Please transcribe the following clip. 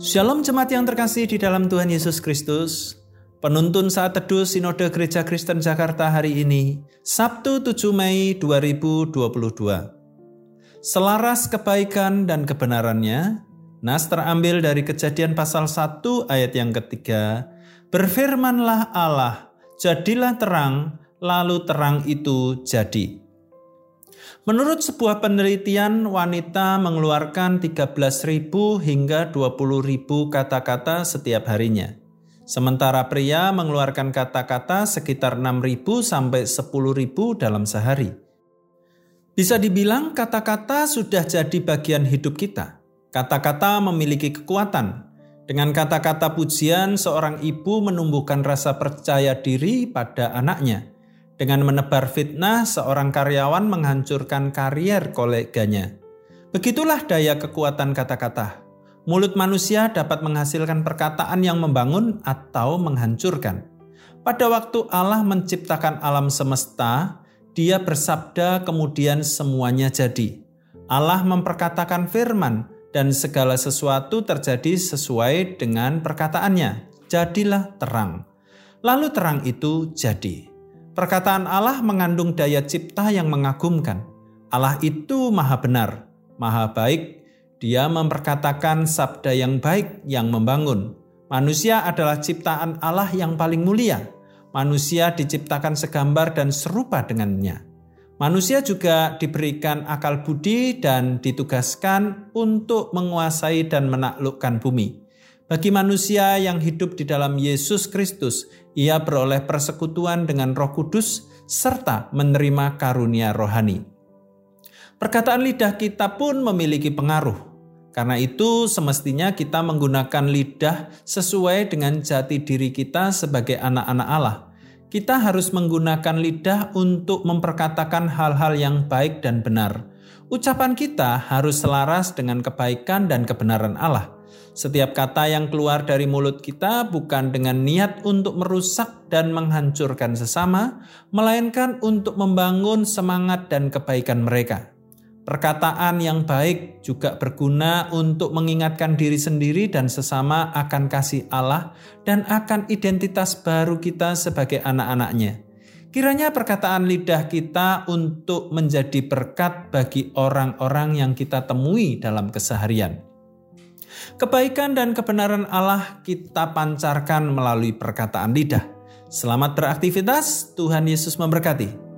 Shalom jemaat yang terkasih di dalam Tuhan Yesus Kristus. Penuntun saat teduh Sinode Gereja Kristen Jakarta hari ini, Sabtu 7 Mei 2022. Selaras kebaikan dan kebenarannya, Nas terambil dari kejadian pasal 1 ayat yang ketiga, Berfirmanlah Allah, jadilah terang, lalu terang itu jadi. Menurut sebuah penelitian, wanita mengeluarkan 13.000 hingga 20.000 kata-kata setiap harinya. Sementara pria mengeluarkan kata-kata sekitar 6.000 sampai 10.000 dalam sehari. Bisa dibilang kata-kata sudah jadi bagian hidup kita. Kata-kata memiliki kekuatan. Dengan kata-kata pujian, seorang ibu menumbuhkan rasa percaya diri pada anaknya dengan menebar fitnah, seorang karyawan menghancurkan karier koleganya. Begitulah daya kekuatan kata-kata. Mulut manusia dapat menghasilkan perkataan yang membangun atau menghancurkan. Pada waktu Allah menciptakan alam semesta, Dia bersabda, kemudian semuanya jadi. Allah memperkatakan firman, dan segala sesuatu terjadi sesuai dengan perkataannya. Jadilah terang. Lalu terang itu jadi. Perkataan Allah mengandung daya cipta yang mengagumkan. Allah itu maha benar, maha baik. Dia memperkatakan sabda yang baik yang membangun. Manusia adalah ciptaan Allah yang paling mulia. Manusia diciptakan segambar dan serupa dengannya. Manusia juga diberikan akal budi dan ditugaskan untuk menguasai dan menaklukkan bumi. Bagi manusia yang hidup di dalam Yesus Kristus, ia beroleh persekutuan dengan Roh Kudus serta menerima karunia rohani. Perkataan lidah kita pun memiliki pengaruh. Karena itu, semestinya kita menggunakan lidah sesuai dengan jati diri kita sebagai anak-anak Allah. Kita harus menggunakan lidah untuk memperkatakan hal-hal yang baik dan benar. Ucapan kita harus selaras dengan kebaikan dan kebenaran Allah. Setiap kata yang keluar dari mulut kita bukan dengan niat untuk merusak dan menghancurkan sesama, melainkan untuk membangun semangat dan kebaikan mereka. Perkataan yang baik juga berguna untuk mengingatkan diri sendiri dan sesama akan kasih Allah dan akan identitas baru kita sebagai anak-anaknya. Kiranya perkataan lidah kita untuk menjadi berkat bagi orang-orang yang kita temui dalam keseharian. Kebaikan dan kebenaran Allah kita pancarkan melalui perkataan lidah. Selamat beraktivitas, Tuhan Yesus memberkati.